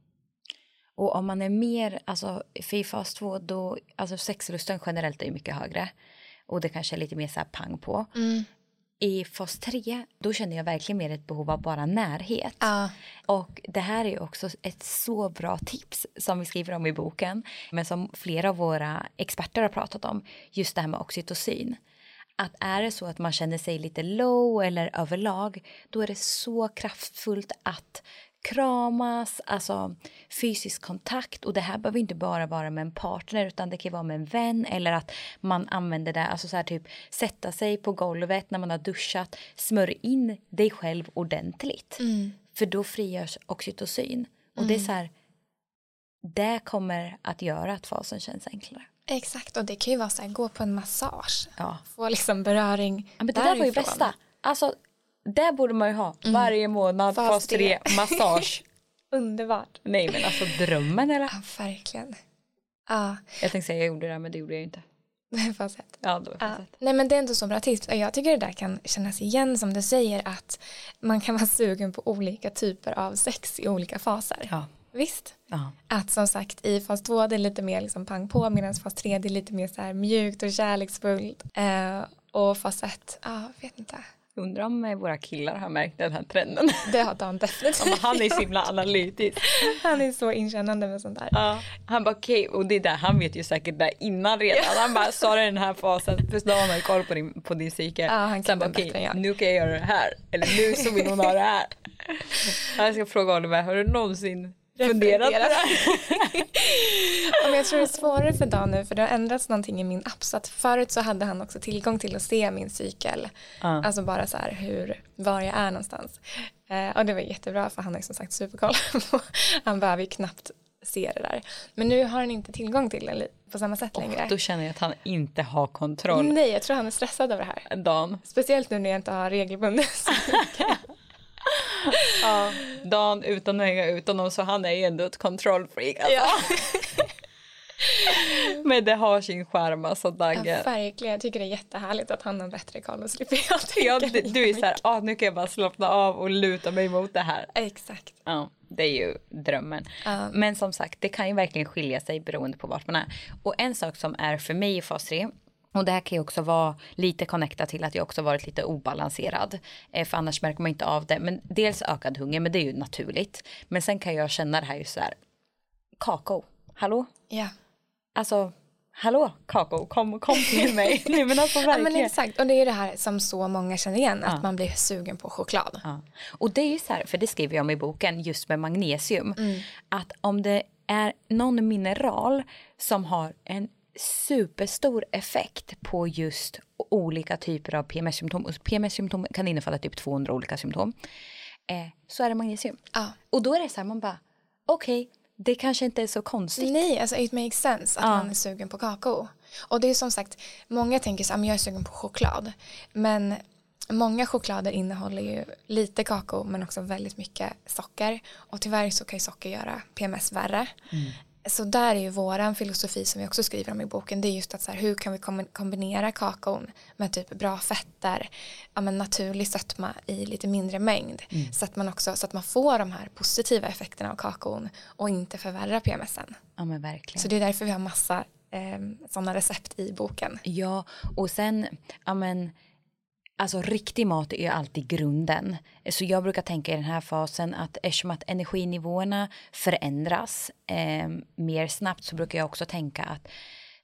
Och om man är mer, alltså för i fas 2 då, alltså sexlusten generellt är ju mycket högre. Och det kanske är lite mer så här pang på. Mm i fas 3 då känner jag verkligen mer ett behov av bara närhet. Uh. Och det här är också ett så bra tips som vi skriver om i boken men som flera av våra experter har pratat om. Just det här med oxytocin. Att är det så att man känner sig lite low eller överlag då är det så kraftfullt att kramas, alltså fysisk kontakt. Och det här behöver inte bara vara med en partner utan det kan vara med en vän eller att man använder det, alltså så här typ sätta sig på golvet när man har duschat, smörj in dig själv ordentligt. Mm. För då frigörs oxytocin. Och mm. det är mm. så här, det kommer att göra att fasen känns enklare. Exakt, och det kan ju vara så här, gå på en massage. Ja. Få liksom beröring ja, men Det där var ju bästa. Alltså det borde man ju ha mm. varje månad, fas 3, massage. Underbart. Nej men alltså drömmen eller? Ja, verkligen. Ja. Jag tänkte säga jag gjorde det men det gjorde jag inte. fas 1. Ja, fas 1. Ja. Nej men det är ändå så bra tips och jag tycker det där kan kännas igen som du säger att man kan vara sugen på olika typer av sex i olika faser. Ja. Visst? Ja. Att som sagt i fas 2 det är lite mer liksom pang på medan fas 3 det är lite mer så här mjukt och kärleksfullt. Eh, och fas 1, ja, ah, vet inte. Undrar om våra killar har märkt den här trenden. Det har Dan definitivt. han är så himla analytisk. Han är så inkännande med sånt där. Ja, han bara okej, okay. och det där, han vet ju säkert det innan redan. Han bara sa den här fasen, för Dan har ju koll på din, på din psyke. Ja, han kan bara okej, okay, nu kan jag göra det här. Eller nu så vill hon ha det här. Jag ska fråga Oliver, har du någonsin funderat på det Men jag tror det är svårare för Dan nu för det har ändrats någonting i min app så att förut så hade han också tillgång till att se min cykel. Uh. Alltså bara så här hur, var jag är någonstans. Eh, och det var jättebra för han har ju som sagt superkoll han behöver ju knappt se det där. Men nu har han inte tillgång till det på samma sätt längre. då känner jag att han inte har kontroll. Nej, jag tror han är stressad över det här. Dan. Speciellt nu när jag inte har regelbunden ja, Dan utan att hänga ut honom så han är ju ändå ett kontrollfreak. Alltså. Ja. Men det har sin charm alltså Dagge. Ja, verkligen. Jag tycker det är jättehärligt att han har bättre koll och slipper jag tänka ja, du, är så här, ah, nu kan jag bara slappna av och luta mig mot det här. Exakt. Ja, det är ju drömmen. Uh. Men som sagt, det kan ju verkligen skilja sig beroende på vart man är. Och en sak som är för mig i fas 3 och det här kan ju också vara lite connectat till att jag också varit lite obalanserad. Eh, för annars märker man inte av det. Men dels ökad hunger, men det är ju naturligt. Men sen kan jag känna det här just så här. Kakao, hallå? Ja. Alltså, hallå kakao, kom, kom till mig. Nej men alltså verkligen. Ja men exakt, och det är det här som så många känner igen, att ja. man blir sugen på choklad. Ja. Och det är ju så här, för det skriver jag om i boken, just med magnesium. Mm. Att om det är någon mineral som har en superstor effekt på just olika typer av PMS-symptom. PMS-symptom kan innefatta typ 200 olika symptom. Eh, så är det magnesium. Ah. Och då är det så här, man bara, okej, okay, det kanske inte är så konstigt. Nej, alltså it makes sense att Ja. man är sugen på kakao. Och det är som sagt, många tänker så här, men jag är sugen på choklad. Men många choklader innehåller ju lite kakao men också väldigt mycket socker. Och tyvärr så kan ju socker göra PMS värre. Så där är ju våran filosofi som vi också skriver om i boken, det är just att så här, hur kan vi kom- kombinera kakaon med typ bra fetter, ja, men naturlig sötma i lite mindre mängd. Så, att man också, så att man får de här positiva effekterna av kakaon och inte förvärrar PMSen. Ja men verkligen. Så det är därför vi har massa eh, sådana recept i boken. Ja, och sen, ja men, alltså riktig mat är alltid grunden. Så jag brukar tänka i den här fasen att eftersom att energinivåerna förändras eh, mer snabbt så brukar jag också tänka att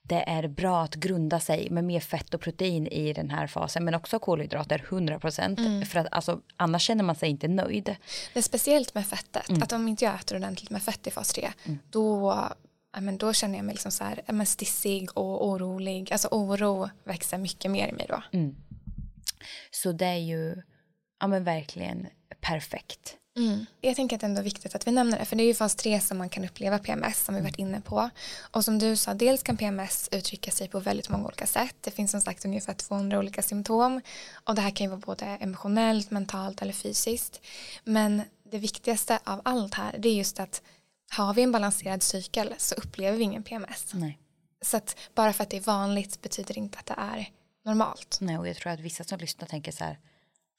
det är bra att grunda sig med mer fett och protein i den här fasen men också kolhydrater 100 procent för att alltså, annars känner man sig inte nöjd. Det är speciellt med fettet, att om inte jag äter ordentligt med fett i fas 3 då, ja, men då känner jag mig liksom så här, men stissig och orolig. Alltså oro växer mycket mer i mig då. Så det är ju ja men verkligen perfekt. Jag tänker att det ändå är viktigt att vi nämner det, för det är ju fas 3 som man kan uppleva PMS som vi varit inne på. Och som du sa, dels kan PMS uttrycka sig på väldigt många olika sätt. Det finns som sagt ungefär 200 olika symptom och det här kan ju vara både emotionellt, mentalt eller fysiskt. Men det viktigaste av allt här, det är just att har vi en balanserad cykel så upplever vi ingen PMS. Nej. Så att bara för att det är vanligt betyder inte att det är normalt. Nej, och jag tror att vissa som lyssnar tänker så här,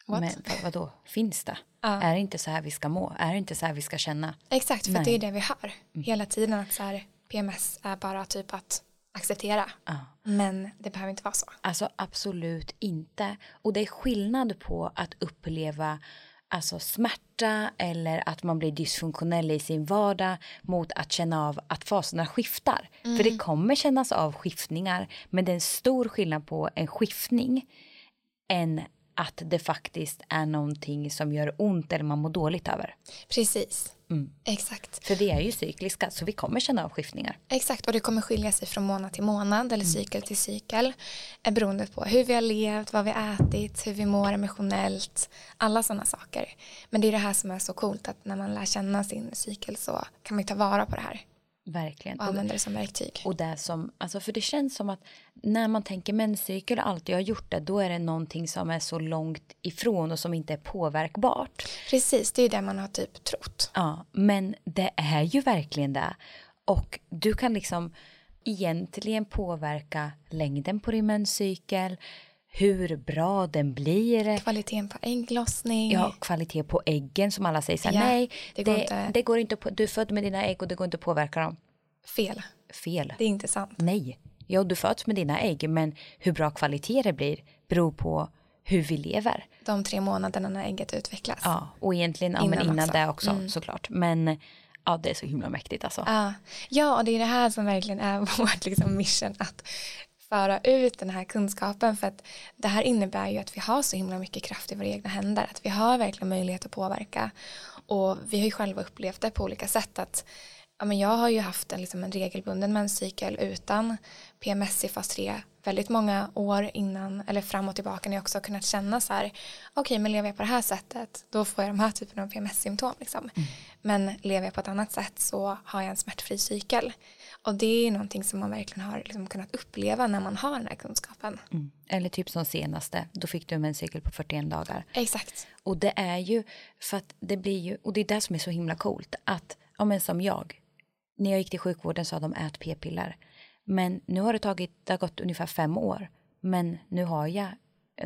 What? men vad, vadå, finns det? Ja. Är det inte så här vi ska må? Är det inte så här vi ska känna? Exakt, för Nej. det är det vi hör hela tiden att så här, PMS är bara typ att acceptera. Ja. Men det behöver inte vara så. Alltså absolut inte. Och det är skillnad på att uppleva alltså smärta eller att man blir dysfunktionell i sin vardag mot att känna av att faserna skiftar. För det kommer kännas av skiftningar men det är en stor skillnad på en skiftning än att det faktiskt är någonting som gör ont eller man mår dåligt över. Precis. Exakt. För vi är ju cykliska så vi kommer känna av skiftningar. Exakt, och det kommer skilja sig från månad till månad eller cykel till cykel. Är beroende på hur vi har levt, vad vi har ätit, hur vi mår emotionellt. Alla sådana saker. Men det är det här som är så coolt att när man lär känna sin cykel så kan man ju ta vara på det här Verkligen. och använda det som verktyg. Och det som, alltså för det känns som att när man tänker menscykel och alltid har gjort det, då är det någonting som är så långt ifrån och som inte är påverkbart. Precis, det är det man har typ trott. Ja, men det är ju verkligen det. Och du kan liksom egentligen påverka längden på din menscykel, hur bra den blir, Kvaliteten på ägglossning. ja, kvalitet på äggen som alla säger så här, Ja, nej, det det, går det, inte. går inte på, du är född med dina ägg och det går inte att påverka dem. Fel. Fel. Det är inte sant. Nej, ja, du föds med dina ägg, men hur bra kvalitet det blir beror på hur vi lever. De tre månaderna när ägget utvecklas. Ja, och egentligen ja, men Innan innan också. det också såklart. Men ja, det är så himla mäktigt alltså. Ja. ja, och det är det här som verkligen är vårt liksom mission att föra ut den här kunskapen för att det här innebär ju att vi har så himla mycket kraft i våra egna händer, att vi har verkligen möjlighet att påverka. Och vi har ju själva upplevt det på olika sätt att ja, men jag har ju haft en, liksom en regelbunden menscykel utan PMS i fas 3 väldigt många år innan eller fram och tillbaka när jag också har kunnat känna så här okej men lever jag på det här sättet då får jag de här typerna av PMS-symptom liksom. men lever jag på ett annat sätt så har jag en smärtfri cykel och det är någonting som man verkligen har liksom kunnat uppleva när man har den här kunskapen Mm. Eller typ som senaste, då fick du en menscykel på 41 dagar. exakt Och det är ju för att det blir ju, och det är det som är så himla coolt, att ja men som jag, när jag gick till sjukvården sa de ät p-piller. Men nu har det tagit, det har gått ungefär fem år. Men nu har jag,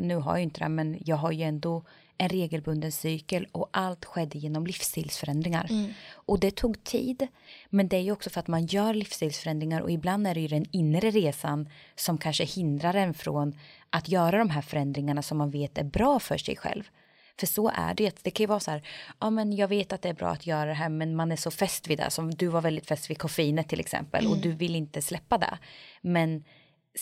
nu har jag inte det, men jag har ju ändå en regelbunden cykel och allt skedde genom livsstilsförändringar. Och det tog tid, men det är ju också för att man gör livsstilsförändringar och ibland är det ju den inre resan som kanske hindrar en från att göra de här förändringarna som man vet är bra för sig själv. För så är det. Det kan ju vara så här, ja men jag vet att det är bra att göra det här men man är så fäst vid det. Som du var väldigt fäst vid koffeinet till exempel och du vill inte släppa det. Men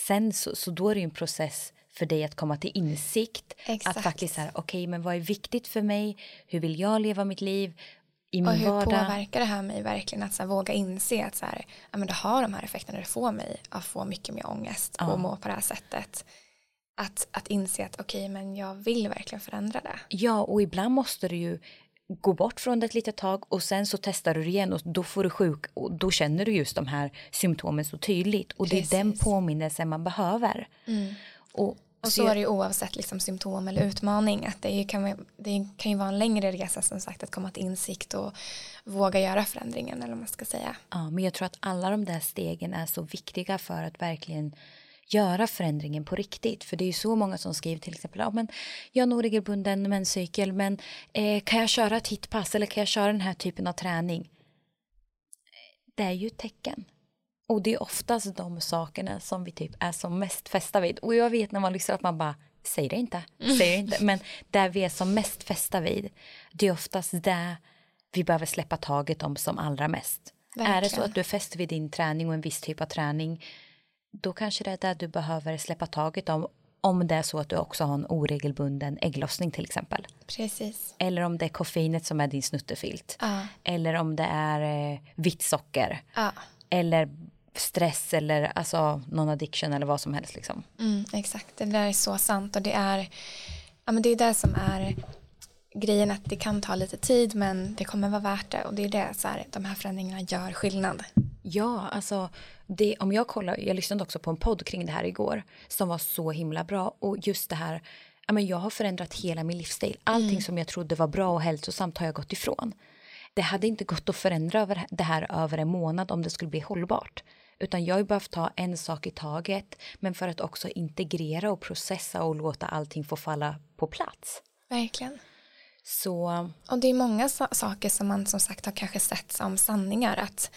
sen så, så då är det ju en process för dig att komma till insikt. Exakt. Att faktiskt här, okej men vad är viktigt för mig? Hur vill jag leva mitt liv? I min och hur vardag? påverkar det här mig verkligen att så här, våga inse att så här, ja, men det har de här effekterna det får mig att få mycket mer ångest och må på det här sättet att, att inse att okej men jag vill verkligen förändra det Ja, och ibland måste du ju gå bort från det ett litet tag och sen så testar du igen och då får du sjuk och då känner du just de här symptomen så tydligt och Precis. det är den påminnelsen man behöver. Mm. Och, och så är det ju oavsett liksom symptom eller utmaning att det kan, det kan ju vara en längre resa som sagt att komma till insikt och våga göra förändringen eller vad man ska säga. Ja, men jag tror att alla de där stegen är så viktiga för att verkligen göra förändringen på riktigt. För det är ju så många som skriver till exempel, ja men jag har nog regelbunden menscykel men eh, kan jag köra ett hitpass eller kan jag köra den här typen av träning? Det är ju ett tecken. Och det är oftast de sakerna som vi typ är som mest fästa vid. Och jag vet när man lyssnar att man bara, säg det inte, säg det inte. Men där vi är som mest fästa vid, det är oftast där vi behöver släppa taget om som allra mest. Verkligen. Är det så att du är fäst vid din träning och en viss typ av träning då kanske det är där du behöver släppa taget om om det är så att du också har en oregelbunden ägglossning till exempel. Precis. Eller om det är koffeinet som är din snuttefilt. Ja. Eller om det är eh, vitt socker. Ja. Eller stress eller alltså någon addiction eller vad som helst liksom. Mm, exakt, det där är så sant och det är, ja men det är det som är grejen att det kan ta lite tid men det kommer vara värt det och det är det så här, de här förändringarna gör skillnad. Ja, alltså det, om jag kollar, jag lyssnade också på en podd kring det här igår som var så himla bra och just det här, ja, men jag har förändrat hela min livsstil. Allting mm. som jag trodde var bra och hälsosamt har jag gått ifrån. Det hade inte gått att förändra över det här över en månad om det skulle bli hållbart. Utan jag har behövt ta en sak i taget men för att också integrera och processa och låta allting få falla på plats. Verkligen. Så... Och det är många saker som man som sagt har kanske sett som sanningar. Att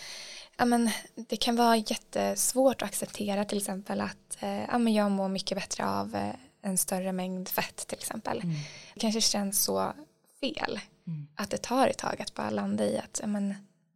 ja, men, det kan vara jättesvårt att acceptera till exempel att eh, ja, men jag mår mycket bättre av eh, en större mängd fett till exempel. Mm. Det kanske känns så fel mm. att det tar ett tag att bara landa i att ja, men,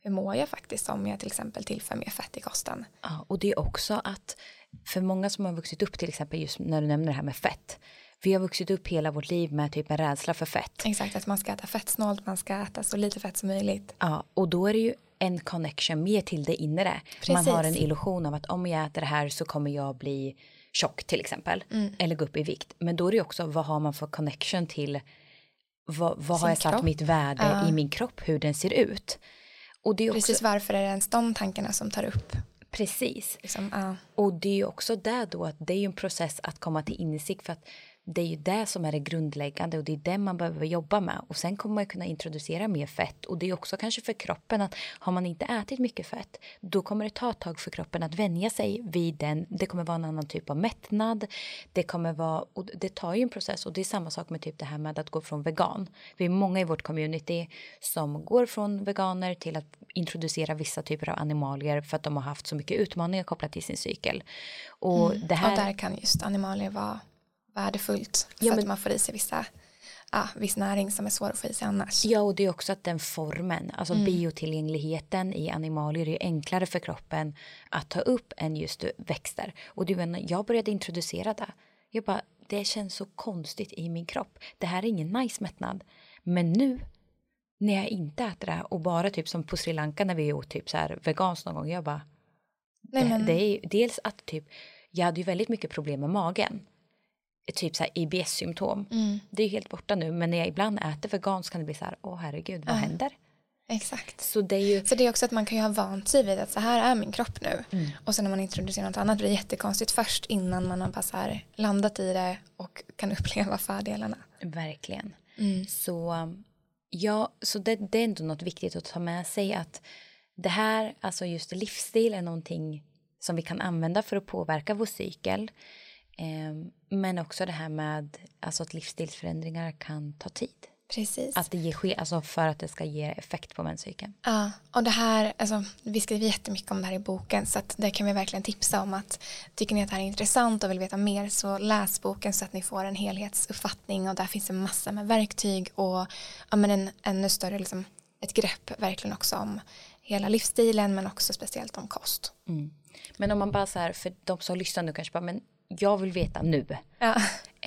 hur mår jag faktiskt om jag till exempel tillför mer fett i kosten. Ja, och det är också att för många som har vuxit upp till exempel just när du nämner det här med fett vi har vuxit upp hela vårt liv med typ en rädsla för fett. Exakt, att man ska äta fettsnålt, man ska äta så lite fett som möjligt. Ja, och då är det ju en connection mer till det inre. Precis. Man har en illusion av att om jag äter det här så kommer jag bli tjock till exempel. Mm. Eller gå upp i vikt. Men då är det också vad har man för connection till vad, vad har jag satt kropp? mitt värde ja. i min kropp, hur den ser ut. Och det är också... Precis varför är det ens de tankarna som tar upp Precis. Liksom, ja. Och det är ju också där då att det är en process att komma till insikt för att det är ju det som är det grundläggande och det är det man behöver jobba med. Och sen kommer man kunna introducera mer fett och det är också kanske för kroppen att har man inte ätit mycket fett då kommer det ta ett tag för kroppen att vänja sig vid den. Det kommer vara en annan typ av mättnad. Det kommer vara, och det tar ju en process och det är samma sak med typ det här med att gå från vegan. Vi är många i vårt community som går från veganer till att introducera vissa typer av animalier för att de har haft så mycket utmaningar kopplat till sin cykel. Och, mm. det här... och där kan just animalier vara värdefullt för ja, men... att man får i sig vissa ja, viss näring som är svår att få i sig annars. Ja, och det är också att den formen, alltså mm. biotillgängligheten i animalier är enklare för kroppen att ta upp än just växter. Och du jag började introducera det. Jag bara, det känns så konstigt i min kropp. Det här är ingen nice mättnad. Men nu när jag inte äter det och bara typ som på Sri Lanka när vi åt typ så här veganskt någon gång, jag bara, Nej, det, det är dels att typ, jag hade ju väldigt mycket problem med magen typ så IBS-symptom. Mm. Det är helt borta nu men när jag ibland äter veganskt kan det bli så här, åh herregud vad ja. händer? Exakt. Så det, är ju... så det är också att man kan ju ha vant sig vid att så här är min kropp nu. Mm. Och sen när man introducerar något annat blir det jättekonstigt först innan man har så här landat i det och kan uppleva fördelarna. Verkligen. Mm. Så, ja, så det, det är ändå något viktigt att ta med sig att det här, alltså just livsstil är någonting som vi kan använda för att påverka vår cykel. Ehm, men också det här med alltså att livsstilsförändringar kan ta tid. Precis. Att det ger, alltså för att det ska ge effekt på menscykeln. Ja, och det här, alltså, vi skriver jättemycket om det här i boken så att det kan vi verkligen tipsa om att tycker ni att det här är intressant och vill veta mer så läs boken så att ni får en helhetsuppfattning och där finns en massa med verktyg och ja, men en ännu större liksom, ett grepp verkligen också om hela livsstilen men också speciellt om kost. Mm. Men om man bara så här, för de som lyssnar nu kanske bara, men jag vill veta nu. Ja.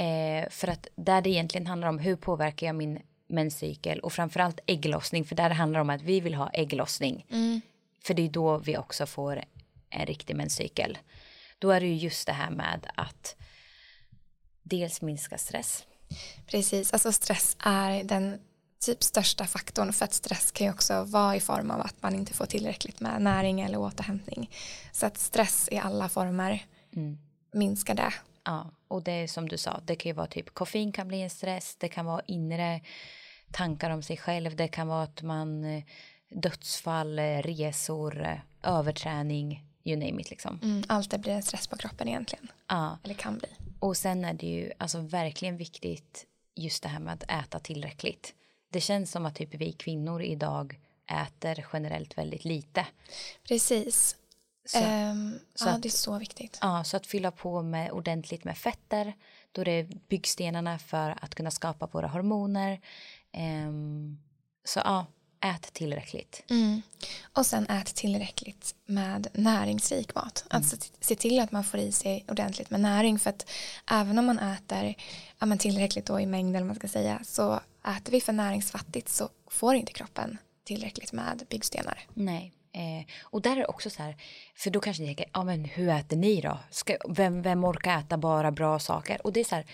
Eh, för att där det egentligen handlar om hur påverkar jag min menscykel och framförallt ägglossning för där det handlar om att vi vill ha ägglossning. Mm. För det är då vi också får en riktig menscykel. Då är det ju just det här med att dels minska stress. Precis, alltså stress är den typ största faktorn för att stress kan ju också vara i form av att man inte får tillräckligt med näring eller återhämtning. Så att stress i alla former mm. Minskar det. Ja, och det är som du sa, det kan ju vara typ koffein kan bli en stress, det kan vara inre tankar om sig själv, det kan vara att man eh, dödsfall, eh, resor, eh, överträning, you name it liksom. Mm, allt det blir en stress på kroppen egentligen. Ja. Eller kan bli. Och sen är det ju alltså verkligen viktigt just det här med att äta tillräckligt. Det känns som att typ vi kvinnor idag äter generellt väldigt lite. Precis. Så, um, så ja, att, det är så viktigt. Ja, så att fylla på med ordentligt med fetter, då det är byggstenarna för att kunna skapa våra hormoner. Um, så ja, ät tillräckligt. Mm. Och sen ät tillräckligt med näringsrik mat. Mm. Alltså se till att man får i sig ordentligt med näring för att även om man äter ja, men tillräckligt då i mängd eller man ska säga så äter vi för näringsfattigt så får inte kroppen tillräckligt med byggstenar. Nej. Eh, och där är det också så här, för då kanske ni tänker, ja men hur äter ni då? Ska, vem, vem orkar äta bara bra saker? Och det är så här,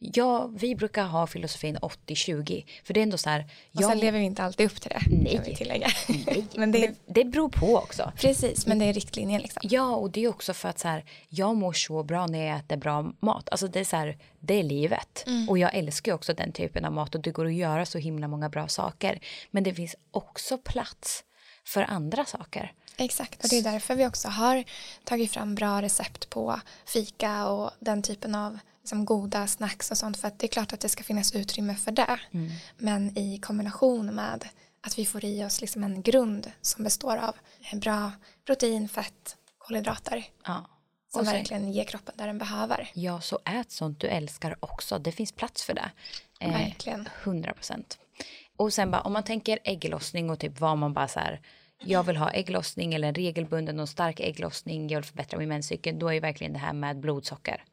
Ja, vi brukar ha filosofin 80-20. För det är ändå så här. Jag... Och sen lever vi inte alltid upp till det. Nej. tillägga. Nej. men det... det beror på också. Precis, men det är riktlinjen liksom. Ja, och det är också för att så här, jag mår så bra när jag äter bra mat. Alltså det är så här, det är livet. Mm. Och jag älskar också den typen av mat och det går att göra så himla många bra saker. Men det finns också plats för andra saker. Exakt, och det är därför vi också har tagit fram bra recept på fika och den typen av liksom goda snacks och sånt för att det är klart att det ska finnas utrymme för det. Mm. Men i kombination med att vi får i oss liksom en grund som består av bra protein, fett, kolhydrater. Ja. Som verkligen ger kroppen där den behöver. Ja, så ät sånt du älskar också. Det finns plats för det. Eh, verkligen. 100 procent. Och sen bara om man tänker ägglossning och typ vad man bara så här jag vill ha ägglossning eller en regelbunden och stark ägglossning, jag vill förbättra min menscykel, då är ju verkligen det här med blodsocker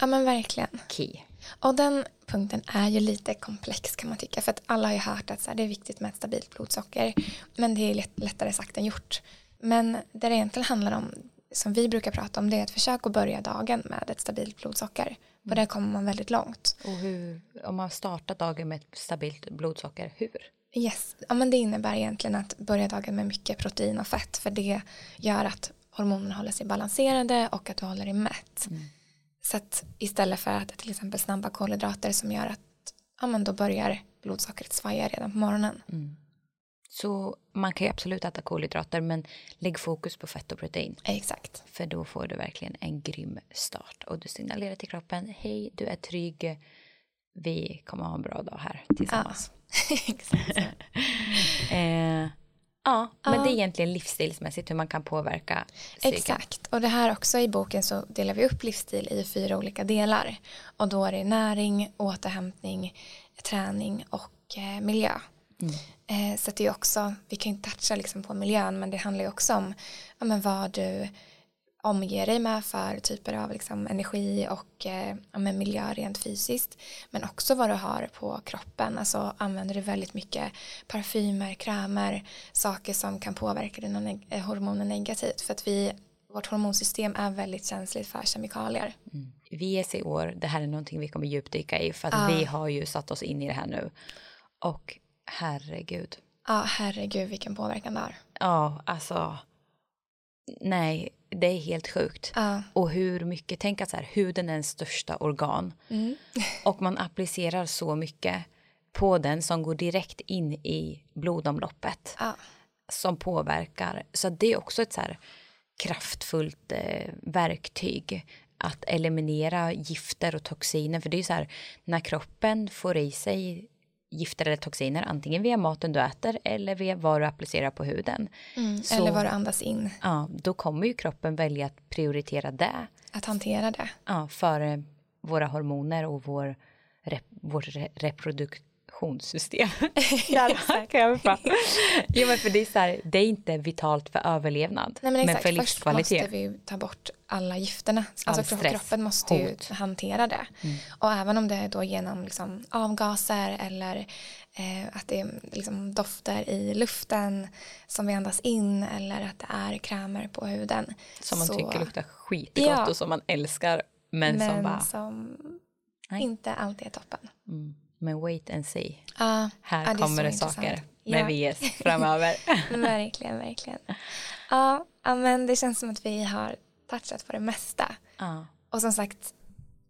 Ja men verkligen. Key. Och den punkten är ju lite komplex kan man tycka. För att alla har ju hört att så här, det är viktigt med ett stabilt blodsocker. Men det är lätt, lättare sagt än gjort. Men det det egentligen handlar om, som vi brukar prata om, det är att försöka börja dagen med ett stabilt blodsocker. Mm. Och där kommer man väldigt långt. Och hur, om man startar dagen med ett stabilt blodsocker, hur? Yes, ja, men det innebär egentligen att börja dagen med mycket protein och fett. För det gör att hormonerna håller sig balanserade och att du håller dig mätt. Mm. Så att istället för att till exempel snabba kolhydrater som gör att ja, men då börjar blodsockret svaja redan på morgonen. Mm. Så man kan ju absolut äta kolhydrater men lägg fokus på fett och protein. Exakt. För då får du verkligen en grym start och du signalerar till kroppen hej du är trygg vi kommer ha en bra dag här tillsammans. Ja. Exakt. eh, Ja, men ja. det är egentligen livsstilsmässigt hur man kan påverka psyken. Exakt, och det här också i boken så delar vi upp livsstil i fyra olika delar. Och då är det näring, återhämtning, träning och eh, miljö. Mm. Eh, så det är också, vi kan ju inte toucha liksom på miljön men det handlar ju också om ja, men vad du omger dig med för typer av liksom energi och eh, med miljö rent fysiskt. Men också vad du har på kroppen. Alltså använder du väldigt mycket parfymer, krämer, saker som kan påverka dina neg eh, hormoner negativt. För att vi, vårt hormonsystem är väldigt känsligt för kemikalier. Mm. VS i år, det här är någonting vi kommer djupdyka i för att ah. vi har ju satt oss in i det här nu. Och herregud. Ja, herregud vilken påverkan det har. Ja, alltså nej, det är helt sjukt. Uh. Och hur mycket, tänk att så här, huden är en största organ. Mm. och man applicerar så mycket på den som går direkt in i blodomloppet. Uh. Som påverkar. Så det är också ett så här kraftfullt eh, verktyg att eliminera gifter och toxiner. För det är så här, när kroppen får i sig gifter eller toxiner antingen via maten du äter eller via vad du applicerar på huden. Mm, så, eller vad du andas in. Ja, då kommer ju kroppen välja att prioritera det. Att hantera det. Ja, före våra hormoner och vår, rep, vår re, reproduktionssystem. ja, jo, men för det är, så här, det är inte vitalt för överlevnad. Nej, men, exakt. men för livskvalitet. Först måste vi ta bort alla gifterna. Alltså All kroppen måste ju hantera det. Mm. Och även om det är då genom liksom avgaser eller eh, att det är liksom dofter i luften som vi andas in eller att det är krämer på huden. Som man så, tycker luktar skitgott ja, och som man älskar men, men som bara som inte alltid är toppen. Mm. Men wait and see. Ja, Här det är kommer så det saker med Ja. VS framöver. verkligen, verkligen. Ja, men det känns som att vi har touchat på det mesta. ja. Och som sagt,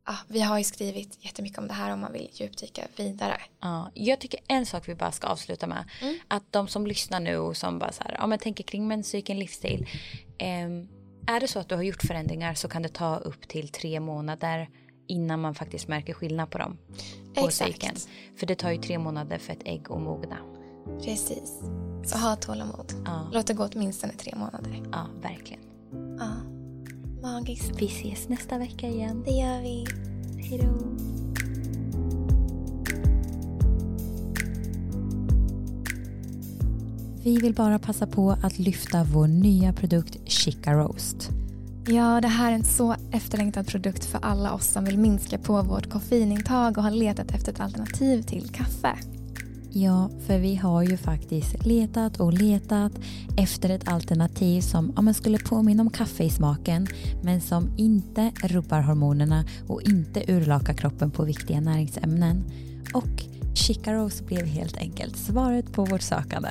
ja, vi har ju skrivit jättemycket om det här om man vill djupdyka vidare. Ja, jag tycker en sak vi bara ska avsluta med. Att de som lyssnar nu och som bara så här, ja, men tänker kring menscykeln, livsstil. ehm, är det så att du har gjort förändringar så kan det ta upp till tre månader innan man faktiskt märker skillnad på dem. På Exakt. cykeln. För det tar ju tre månader för ett ägg att mogna. Precis. Så ha tålamod. Ja. Låt det gå åtminstone tre månader. Ja, verkligen. Ja. Magiskt. Vi ses nästa vecka igen. Det gör vi. Hej då. Vi vill bara passa på att lyfta vår nya produkt Chica Roast. Ja, det här är en så efterlängtad produkt för alla oss som vill minska på vårt koffeinintag och har letat efter ett alternativ till kaffe. Ja, för vi har ju faktiskt letat och letat efter ett alternativ som ja, skulle påminna om kaffe i smaken men som inte rubbar hormonerna och inte urlakar kroppen på viktiga näringsämnen. Och chicaros blev helt enkelt svaret på vårt sökande.